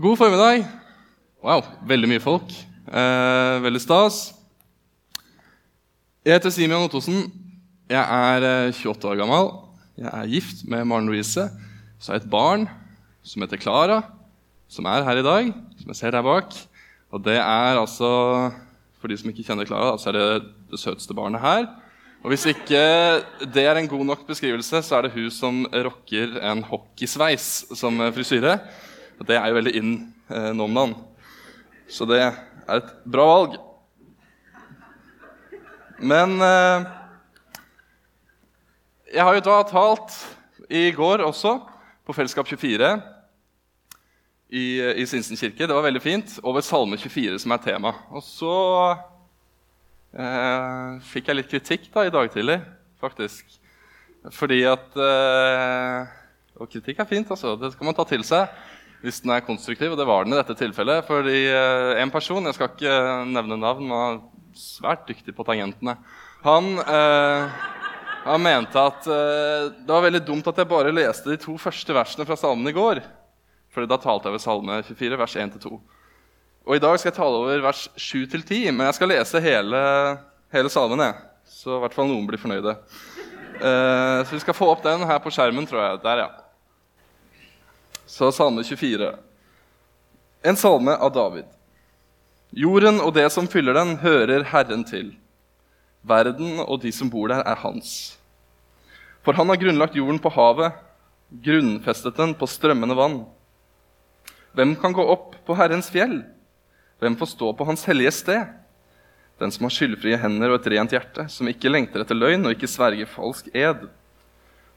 God formiddag. Wow, veldig mye folk. Eh, veldig stas. Jeg heter Simeon Ottosen. Jeg er eh, 28 år gammel. Jeg er gift med Maren Louise. Så har jeg et barn som heter Klara, som er her i dag. Som jeg ser der bak. Og det er altså, for de som ikke kjenner Klara, så er det det søteste barnet her. Og hvis ikke det er en god nok beskrivelse, så er det hun som rocker en hockeysveis som frisyre. Og det er jo veldig in eh, nå om dagen. Så det er et bra valg. Men eh, jeg har jo da talt i går også, på Fellesskap 24 i, i Sinsen kirke. Det var veldig fint. Over Salme 24, som er tema. Og så eh, fikk jeg litt kritikk da i dag tidlig, faktisk. Fordi at eh, Og kritikk er fint, altså. Det skal man ta til seg hvis den er konstruktiv, og det var den i dette tilfellet. Fordi eh, en person, jeg skal ikke nevne navn, var svært dyktig på tangentene. Han, eh, han mente at eh, det var veldig dumt at jeg bare leste de to første versene fra salmen i går. Fordi da talte jeg over Salme 24, vers 1-2. Og i dag skal jeg tale over vers 7-10, men jeg skal lese hele, hele salmen. Jeg. Så i hvert fall noen blir fornøyde. Eh, så vi skal få opp den her på skjermen, tror jeg. Der, ja. Så Salme 24. En salme av David. Jorden og det som fyller den, hører Herren til. Verden og de som bor der, er hans. For han har grunnlagt jorden på havet, grunnfestet den på strømmende vann. Hvem kan gå opp på Herrens fjell? Hvem får stå på Hans hellige sted? Den som har skyldfrie hender og et rent hjerte, som ikke lengter etter løgn og ikke sverger falsk ed.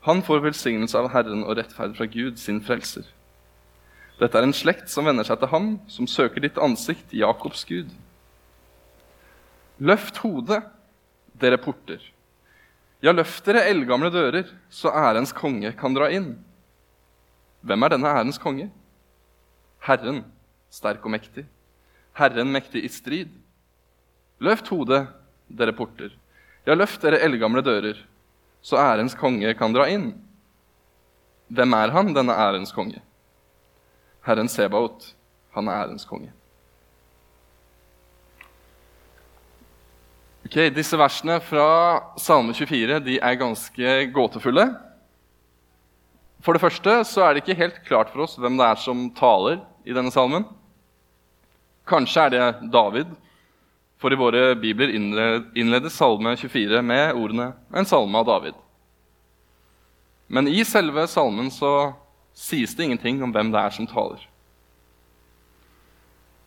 Han får velsignelse av Herren og rettferd fra Gud, sin frelser. Dette er en slekt som venner seg til ham, som søker ditt ansikt, Jakobs Gud. Løft hodet, dere porter. Ja, løft dere eldgamle dører, så ærens konge kan dra inn. Hvem er denne ærens konge? Herren, sterk og mektig. Herren mektig i strid. Løft hodet, dere porter. Ja, løft dere eldgamle dører, så ærens konge kan dra inn. Hvem er han, denne ærens konge? Herren Sebaot, han er ærens konge. Ok, Disse versene fra Salme 24 de er ganske gåtefulle. For det første så er det ikke helt klart for oss hvem det er som taler i denne salmen. Kanskje er det David, for i våre bibler innledes Salme 24 med ordene 'en salme av David'. Men i selve salmen så sies det ingenting om hvem det er som taler.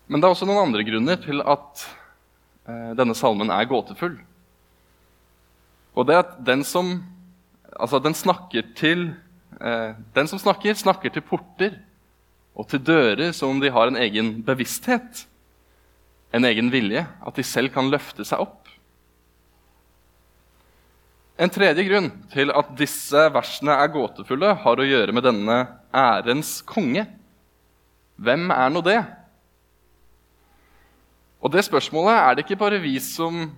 Men det er også noen andre grunner til at eh, denne salmen er gåtefull. Og det er at den som, altså den snakker til eh, Den som snakker, snakker til porter og til dører som om de har en egen bevissthet, en egen vilje, at de selv kan løfte seg opp. En tredje grunn til at disse versene er gåtefulle, har å gjøre med denne ærens konge. Hvem er nå det? Og det spørsmålet er det ikke bare vi som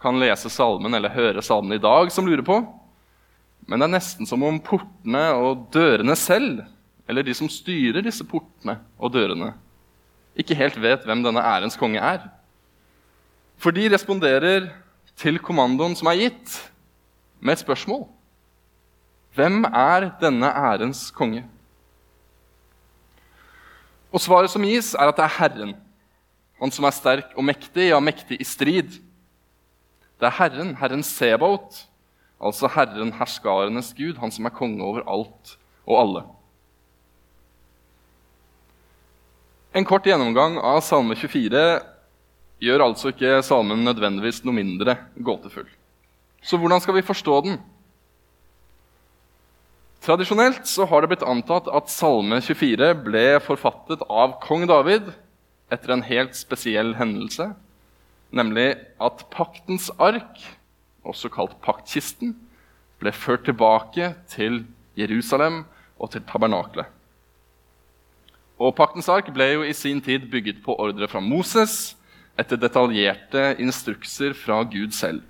kan lese salmen eller høre salmen i dag, som lurer på. Men det er nesten som om portene og dørene selv, eller de som styrer disse portene og dørene, ikke helt vet hvem denne ærens konge er. For de responderer til kommandoen som er gitt, med et spørsmål. Hvem er denne ærens konge? Og Svaret som gis, er at det er Herren. Han som er sterk og mektig, ja, mektig i strid. Det er Herren, Herren Sebaot, altså Herren herskarenes Gud, han som er konge over alt og alle. En kort gjennomgang av Salme 24 gjør altså ikke salmen nødvendigvis noe mindre gåtefull. Så hvordan skal vi forstå den? Tradisjonelt så har det blitt antatt at Salme 24 ble forfattet av kong David etter en helt spesiell hendelse, nemlig at paktens ark, også kalt paktkisten, ble ført tilbake til Jerusalem og til tabernaklet. Og Paktens ark ble jo i sin tid bygget på ordre fra Moses etter detaljerte instrukser fra Gud selv.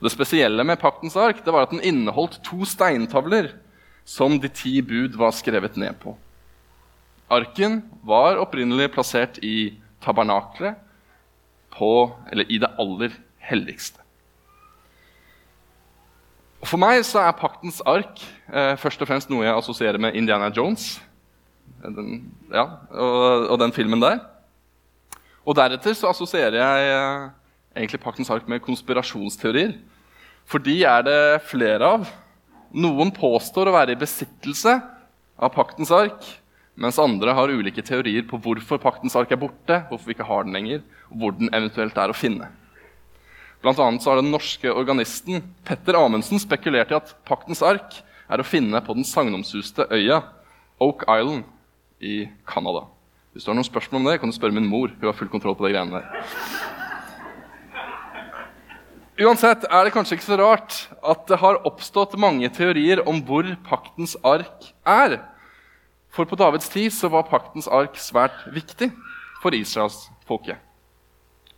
Det spesielle med paktens ark det var at den inneholdt to steintavler som de ti bud var skrevet ned på. Arken var opprinnelig plassert i tabernaklet, eller i det aller helligste. Og for meg så er paktens ark eh, først og fremst noe jeg assosierer med Indiana Jones. Den, ja, og, og, den filmen der. Og deretter så assosierer jeg eh, egentlig paktens ark med konspirasjonsteorier. For de er det flere av. Noen påstår å være i besittelse av paktens ark, mens andre har ulike teorier på hvorfor paktens ark er borte, hvorfor vi ikke har den lenger, og hvor den eventuelt er å finne. Blant annet så har den norske organisten Petter Amundsen spekulert i at paktens ark er å finne på den sagnomsuste øya Oak Island i Canada. Hvis du har noen spørsmål om det, kan du spørre min mor. Hun har full kontroll på de greiene der. Uansett er det kanskje ikke så rart at det har oppstått mange teorier om hvor paktens ark er. For på Davids tid så var paktens ark svært viktig for Israels folke.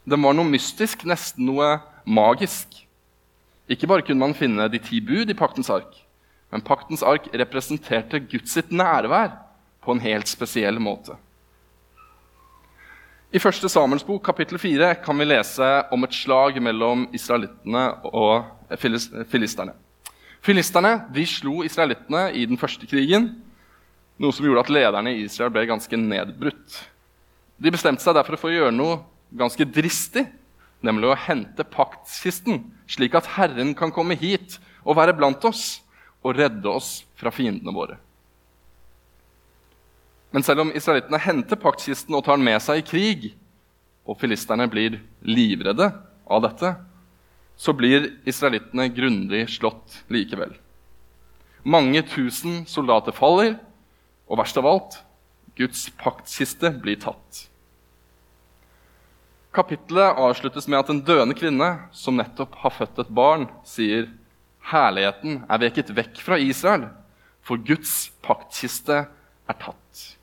Den var noe mystisk, nesten noe magisk. Ikke bare kunne man finne de ti bud i paktens ark, men paktens ark representerte Guds sitt nærvær på en helt spesiell måte. I 1. Samuels bok, kapittel 4, kan vi lese om et slag mellom israelittene og filisterne. Filisterne de slo israelittene i den første krigen, noe som gjorde at lederne i Israel ble ganske nedbrutt. De bestemte seg derfor for å gjøre noe ganske dristig nemlig å hente paktskisten, slik at Herren kan komme hit og være blant oss og redde oss fra fiendene våre. Men selv om israelittene henter paktkisten og tar den med seg i krig, og filisterne blir livredde av dette, så blir israelittene grundig slått likevel. Mange tusen soldater faller, og verst av alt Guds paktkiste blir tatt. Kapittelet avsluttes med at en døende kvinne som nettopp har født et barn, sier herligheten er veket vekk fra Israel, for Guds paktkiste er tatt.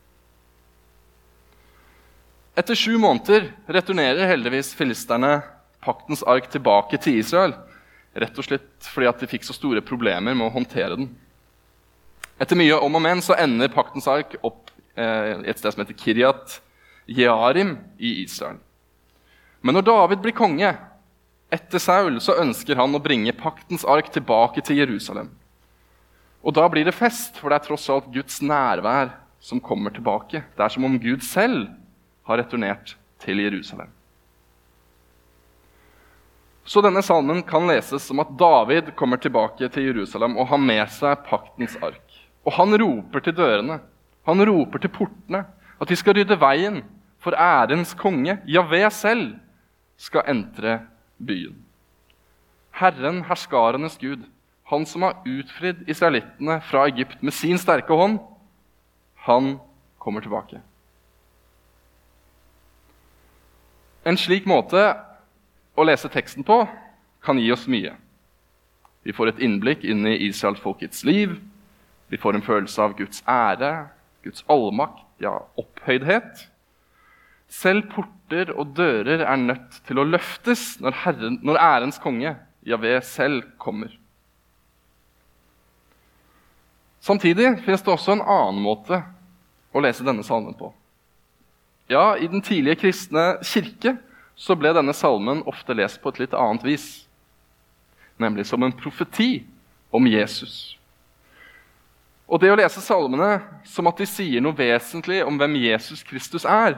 Etter sju måneder returnerer heldigvis filisterne paktens ark tilbake til Israel, rett og slett fordi at de fikk så store problemer med å håndtere den. Etter mye om og men så ender paktens ark opp eh, et sted som heter Kiryat Jearim i Israel. Men når David blir konge etter Saul, så ønsker han å bringe paktens ark tilbake til Jerusalem. Og da blir det fest, for det er tross alt Guds nærvær som kommer tilbake. Det er som om Gud selv har returnert til Jerusalem. Så denne salmen kan leses som at David kommer tilbake til Jerusalem og har med seg paktens ark. Og han roper til dørene, han roper til portene, at de skal rydde veien for ærens konge, Javé selv, skal entre byen. Herren, herskarenes Gud, han som har utfridd israelittene fra Egypt med sin sterke hånd, han kommer tilbake. En slik måte å lese teksten på kan gi oss mye. Vi får et innblikk inn i israelsfolkets liv. Vi får en følelse av Guds ære, Guds allmakt, ja, opphøydhet. Selv porter og dører er nødt til å løftes når, herren, når ærens konge, Javé, selv kommer. Samtidig finnes det også en annen måte å lese denne salmen på. Ja, I den tidlige kristne kirke så ble denne salmen ofte lest på et litt annet vis. Nemlig som en profeti om Jesus. Og det å lese salmene som at de sier noe vesentlig om hvem Jesus Kristus er,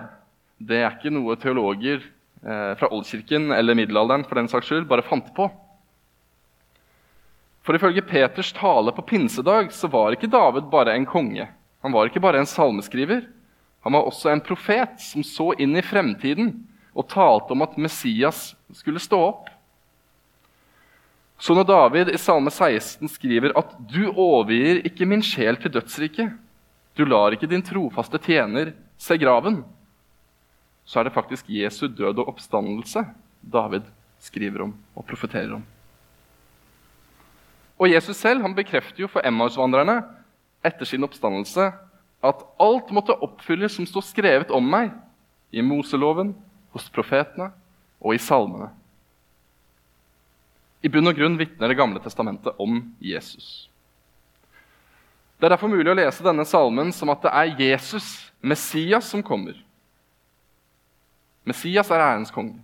det er ikke noe teologer eh, fra oldkirken eller middelalderen for den saks skyld bare fant på. For ifølge Peters tale på pinsedag så var ikke David bare en konge. Han var ikke bare en salmeskriver. Han var også en profet som så inn i fremtiden og talte om at Messias skulle stå opp. Så når David i Salme 16 skriver at 'du overgir ikke min sjel til dødsriket', 'du lar ikke din trofaste tjener se graven', så er det faktisk Jesu død og oppstandelse David skriver om og profeterer om. Og Jesus selv han bekrefter jo for Emmausvandrerne etter sin oppstandelse at alt måtte oppfylles som står skrevet om meg i Moseloven, hos profetene og i salmene. I bunn og grunn vitner Det gamle testamentet om Jesus. Det er derfor mulig å lese denne salmen som at det er Jesus Messias som kommer. Messias er ærens konge.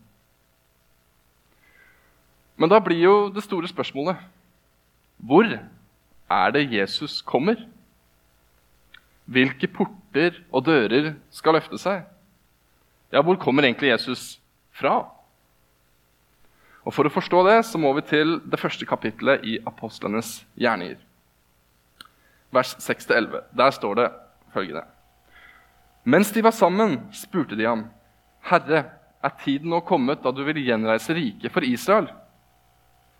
Men da blir jo det store spørsmålet hvor er det Jesus kommer? Hvilke porter og dører skal løfte seg? Ja, hvor kommer egentlig Jesus fra? Og For å forstå det så må vi til det første kapittelet i apostlenes gjerninger. Vers 6-11. Der står det følgende. Mens de var sammen, spurte de ham, Herre, er tiden nå kommet da du vil gjenreise riket for Israel?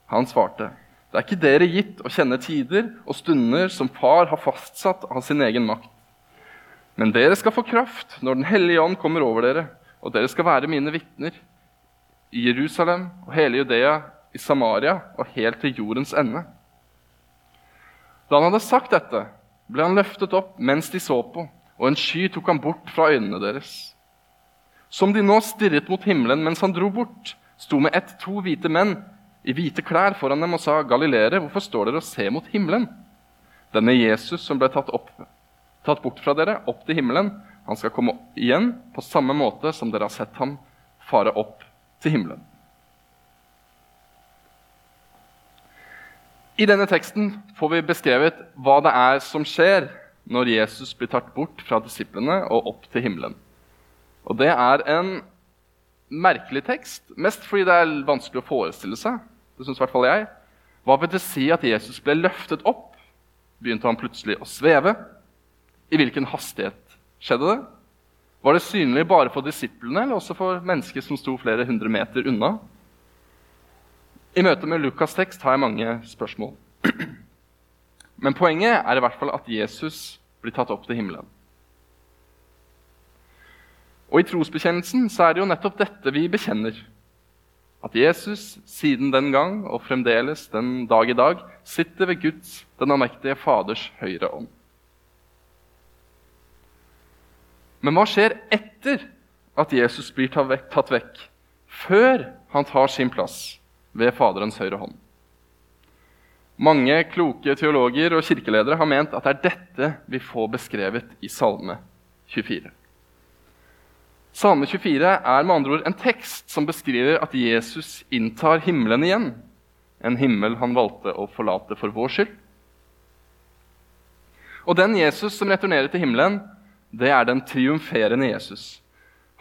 Han svarte, Det er ikke dere gitt å kjenne tider og stunder som far har fastsatt av sin egen makt. Men dere skal få kraft når Den hellige ånd kommer over dere, og dere skal være mine vitner i Jerusalem og hele Judea, i Samaria og helt til jordens ende. Da han hadde sagt dette, ble han løftet opp mens de så på, og en sky tok han bort fra øynene deres. Som de nå stirret mot himmelen mens han dro bort, sto med ett to hvite menn i hvite klær foran dem og sa, 'Galileere, hvorfor står dere og ser mot himmelen?' Denne Jesus som ble tatt, opp, tatt bort fra dere, opp til himmelen, han skal komme igjen på samme måte som dere har sett ham fare opp til himmelen. I denne teksten får vi beskrevet hva det er som skjer når Jesus blir tatt bort fra disiplene og opp til himmelen. Og Det er en merkelig tekst, mest fordi det er vanskelig å forestille seg. Det synes i hvert fall jeg. Hva vil det si at Jesus ble løftet opp? Begynte han plutselig å sveve? I hvilken hastighet skjedde det? Var det synlig bare for disiplene eller også for mennesker som sto flere hundre meter unna? I møte med Lukas' tekst har jeg mange spørsmål. Men poenget er i hvert fall at Jesus blir tatt opp til himmelen. Og I trosbekjennelsen så er det jo nettopp dette vi bekjenner. At Jesus siden den gang og fremdeles den dag i dag sitter ved Guds, den allmektige Faders høyre ånd. Men hva skjer etter at Jesus blir tatt vekk, før han tar sin plass ved Faderens høyre hånd? Mange kloke teologer og kirkeledere har ment at det er dette vi får beskrevet i Salme 24. Salme 24 er med andre ord en tekst som beskriver at Jesus inntar himmelen igjen. En himmel han valgte å forlate for vår skyld. Og den Jesus som returnerer til himmelen, det er den triumferende Jesus.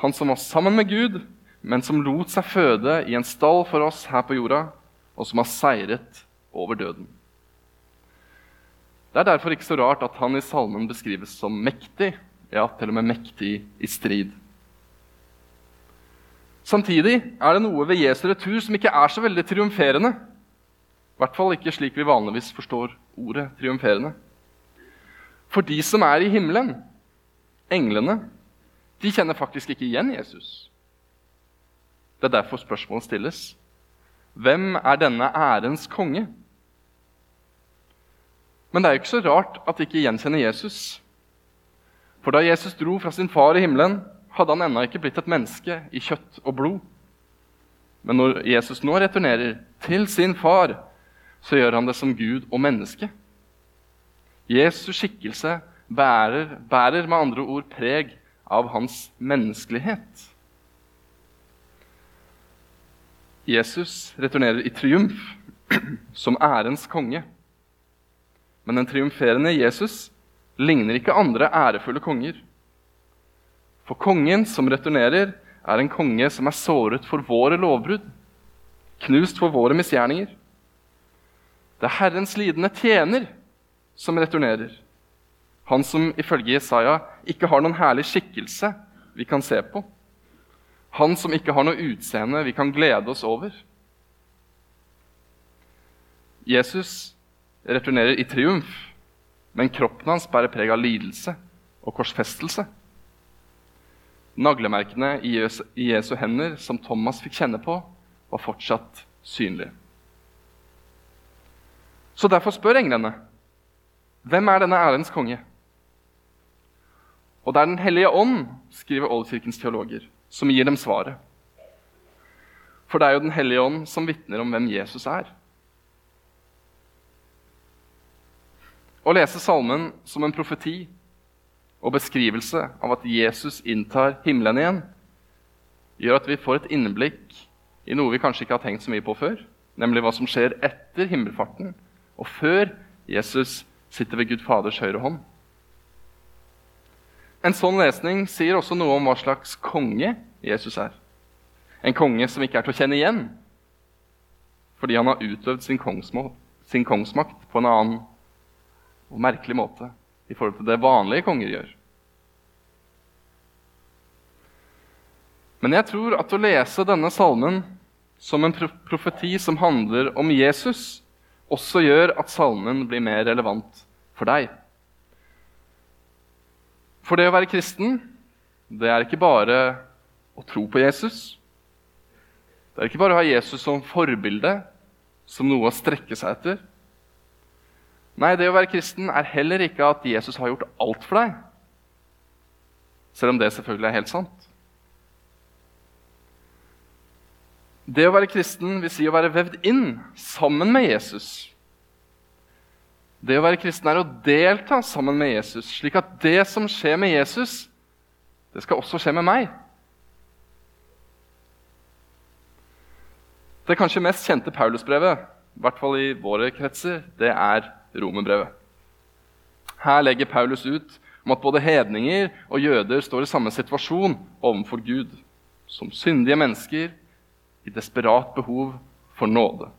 Han som var sammen med Gud, men som lot seg føde i en stall for oss her på jorda, og som har seiret over døden. Det er derfor ikke så rart at han i salmen beskrives som mektig, ja, til og med mektig i strid. Samtidig er det noe ved Jesu retur som ikke er så veldig triumferende. I hvert fall ikke slik vi vanligvis forstår ordet triumferende. For de som er i himmelen, englene, de kjenner faktisk ikke igjen Jesus. Det er derfor spørsmålet stilles. Hvem er denne ærens konge? Men det er jo ikke så rart at de ikke gjenkjenner Jesus. For da Jesus dro fra sin far i himmelen, hadde han ennå ikke blitt et menneske i kjøtt og blod. Men når Jesus nå returnerer til sin far, så gjør han det som Gud og menneske. Jesus skikkelse bærer, bærer med andre ord preg av hans menneskelighet. Jesus returnerer i triumf, som ærens konge. Men den triumferende Jesus ligner ikke andre ærefulle konger. For kongen som returnerer, er en konge som er såret for våre lovbrudd, knust for våre misgjerninger. Det er Herrens lidende tjener som returnerer. Han som ifølge Jesaja ikke har noen herlig skikkelse vi kan se på. Han som ikke har noe utseende vi kan glede oss over. Jesus returnerer i triumf, men kroppen hans bærer preg av lidelse og korsfestelse. Naglemerkene i Jesu hender, som Thomas fikk kjenne på, var fortsatt synlige. Så derfor spør englene hvem er denne ærens konge? Og det er Den hellige ånd, skriver Oldkirkens teologer, som gir dem svaret. For det er jo Den hellige ånd som vitner om hvem Jesus er. Å lese salmen som en profeti og beskrivelse av at Jesus inntar himmelen igjen, gjør at vi får et innblikk i noe vi kanskje ikke har tenkt så mye på før, nemlig hva som skjer etter himmelfarten og før Jesus sitter ved Gud Faders høyre hånd. En sånn lesning sier også noe om hva slags konge Jesus er. En konge som ikke er til å kjenne igjen fordi han har utøvd sin, sin kongsmakt på en annen og merkelig måte i forhold til det vanlige konger gjør. Men jeg tror at å lese denne salmen som en profeti som handler om Jesus, også gjør at salmen blir mer relevant for deg. For det å være kristen, det er ikke bare å tro på Jesus. Det er ikke bare å ha Jesus som forbilde, som noe å strekke seg etter. Nei, det å være kristen er heller ikke at Jesus har gjort alt for deg. Selv om det selvfølgelig er helt sant. Det å være kristen vil si å være vevd inn sammen med Jesus. Det å være kristen er å delta sammen med Jesus, slik at det som skjer med Jesus, det skal også skje med meg. Det kanskje mest kjente Paulusbrevet, i hvert fall i våre kretser, det er romerbrevet. Her legger Paulus ut om at både hedninger og jøder står i samme situasjon overfor Gud, som syndige mennesker i desperat behov for nåde.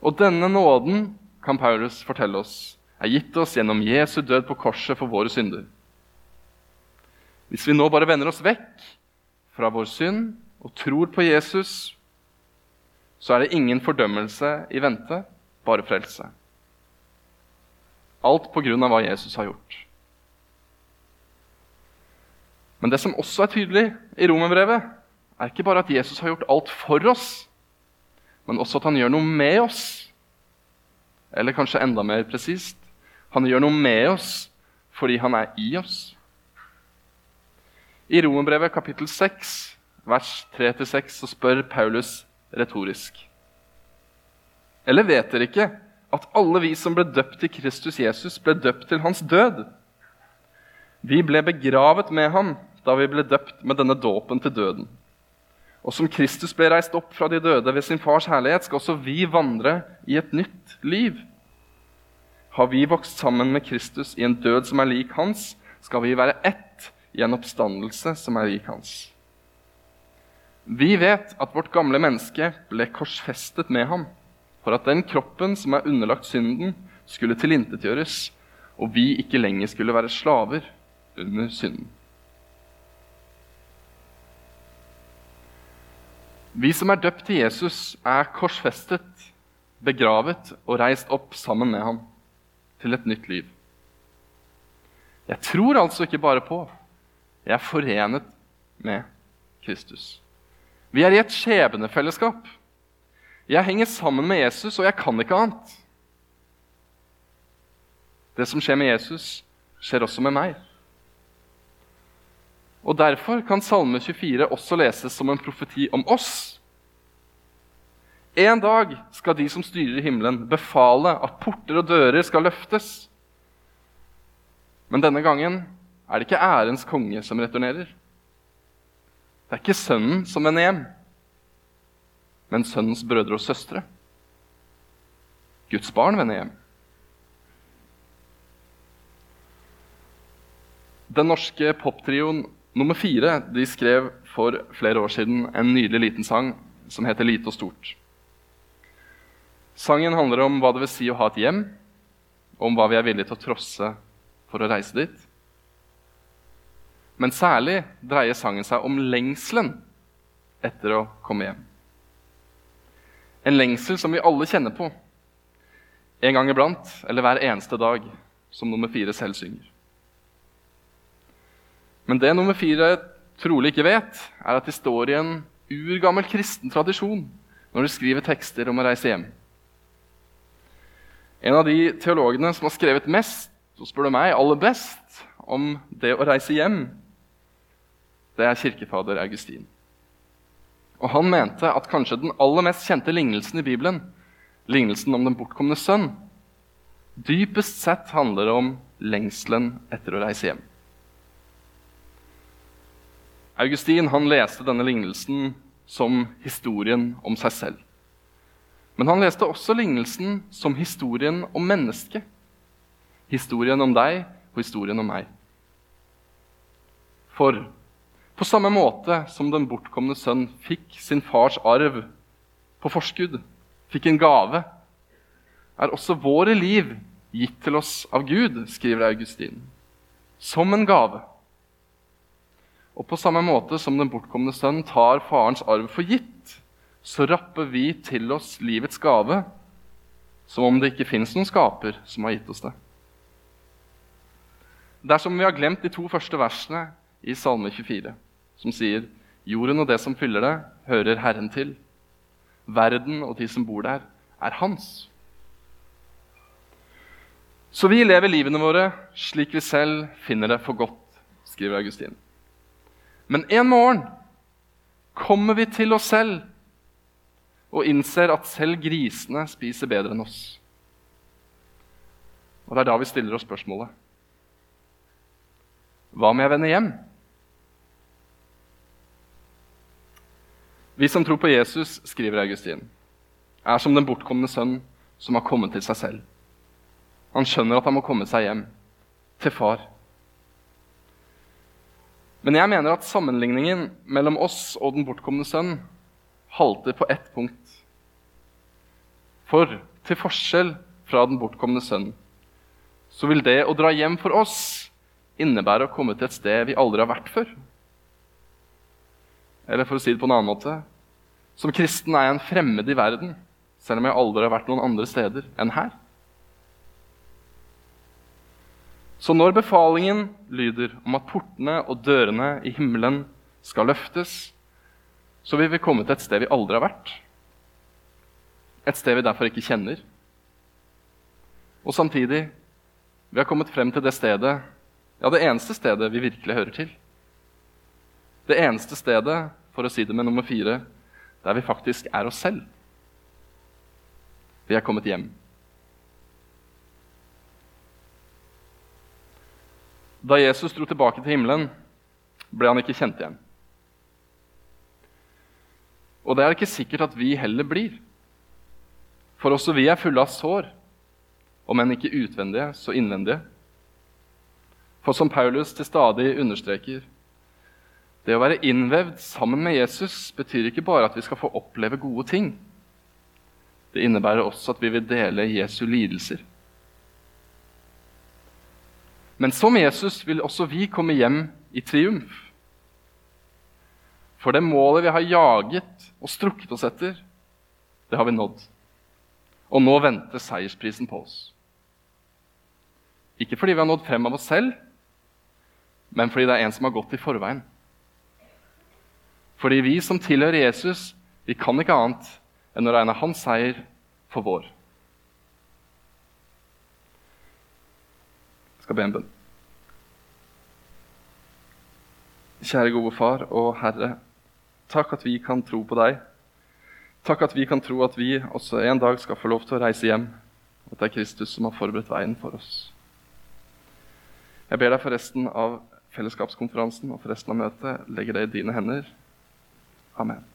Og denne nåden, kan Paulus fortelle oss, er gitt oss gjennom Jesu død på korset for våre synder. Hvis vi nå bare vender oss vekk fra vår synd og tror på Jesus, så er det ingen fordømmelse i vente, bare frelse. Alt på grunn av hva Jesus har gjort. Men det som også er tydelig i romerbrevet, er ikke bare at Jesus har gjort alt for oss, men også at han gjør noe med oss. Eller kanskje enda mer presist han gjør noe med oss fordi han er i oss. I Romerbrevet kapittel 6, vers 3-6, så spør Paulus retorisk. Eller vet dere ikke at alle vi som ble døpt til Kristus Jesus, ble døpt til hans død. Vi ble begravet med ham da vi ble døpt med denne dåpen til døden. Og som Kristus ble reist opp fra de døde ved sin fars herlighet, skal også vi vandre i et nytt liv. Har vi vokst sammen med Kristus i en død som er lik hans, skal vi være ett i en oppstandelse som er lik hans. Vi vet at vårt gamle menneske ble korsfestet med ham for at den kroppen som er underlagt synden, skulle tilintetgjøres, og vi ikke lenger skulle være slaver under synden. Vi som er døpt til Jesus, er korsfestet, begravet og reist opp sammen med ham til et nytt liv. Jeg tror altså ikke bare på. Jeg er forenet med Kristus. Vi er i et skjebnefellesskap. Jeg henger sammen med Jesus, og jeg kan ikke annet. Det som skjer med Jesus, skjer også med meg. Og Derfor kan Salme 24 også leses som en profeti om oss. En dag skal de som styrer himmelen, befale at porter og dører skal løftes. Men denne gangen er det ikke ærens konge som returnerer. Det er ikke sønnen som vender hjem men sønnens brødre og søstre. Guds barn vender hjem. Den norske poptrioen nummer fire de skrev for flere år siden en nydelig liten sang som heter 'Lite og stort'. Sangen handler om hva det vil si å ha et hjem, om hva vi er villige til å trosse for å reise dit. Men særlig dreier sangen seg om lengselen etter å komme hjem. En lengsel som vi alle kjenner på. En gang iblant eller hver eneste dag, som nummer fire selv synger. Men det nummer fire trolig ikke vet, er at de står i en urgammel kristen tradisjon når de skriver tekster om å reise hjem. En av de teologene som har skrevet mest, og spør du meg aller best, om det å reise hjem, det er kirkefader Augustin. Og han mente at kanskje den aller mest kjente lignelsen i Bibelen, lignelsen om den bortkomne sønn, dypest sett handler om lengselen etter å reise hjem. Augustin han leste denne lignelsen som historien om seg selv. Men han leste også lignelsen som historien om mennesket. Historien om deg og historien om meg. For på samme måte som den bortkomne sønn fikk sin fars arv på forskudd, fikk en gave, er også våre liv gitt til oss av Gud, skriver Augustin, som en gave. Og på samme måte som den bortkomne sønn tar farens arv for gitt, så rapper vi til oss livets gave som om det ikke fins noen skaper som har gitt oss det. Dersom vi har glemt de to første versene i Salme 24, som sier Jorden og det som fyller det, hører Herren til. Verden og de som bor der, er hans. Så vi lever livene våre slik vi selv finner det for godt, skriver Augustin. Men en morgen kommer vi til oss selv og innser at selv grisene spiser bedre enn oss. Og det er da vi stiller oss spørsmålet Hva om jeg vender hjem? Vi som tror på Jesus, skriver Augustin, er som den bortkomne sønn som har kommet til seg selv. Han skjønner at han må komme seg hjem, til far. Men jeg mener at sammenligningen mellom oss og den bortkomne sønn halter på ett punkt. For til forskjell fra den bortkomne sønn så vil det å dra hjem for oss innebære å komme til et sted vi aldri har vært før. Eller for å si det på en annen måte som kristen er jeg en fremmed i verden, selv om jeg aldri har vært noen andre steder enn her. Så når befalingen lyder om at portene og dørene i himmelen skal løftes, så vil vi komme til et sted vi aldri har vært. Et sted vi derfor ikke kjenner. Og samtidig vi har kommet frem til det stedet, ja, det eneste stedet vi virkelig hører til. Det eneste stedet, for å si det med nummer fire, der vi faktisk er oss selv. Vi er kommet hjem. Da Jesus dro tilbake til himmelen, ble han ikke kjent igjen. Og det er ikke sikkert at vi heller blir. For også vi er fulle av sår, om enn ikke utvendige, så innvendige. For som Paulus til stadig understreker det å være innvevd sammen med Jesus betyr ikke bare at vi skal få oppleve gode ting. Det innebærer også at vi vil dele Jesu lidelser. Men som Jesus vil også vi komme hjem i triumf. For det målet vi har jaget og strukket oss etter, det har vi nådd. Og nå venter seiersprisen på oss. Ikke fordi vi har nådd frem av oss selv, men fordi det er en som har gått i forveien. Fordi vi som tilhører Jesus, vi kan ikke annet enn å regne hans seier for vår. Skal be en bønn. Kjære gode Far og Herre. Takk at vi kan tro på deg. Takk at vi kan tro at vi også en dag skal få lov til å reise hjem. At det er Kristus som har forberedt veien for oss. Jeg ber deg for resten av fellesskapskonferansen og for resten av møtet legger det i dine hender. Amen.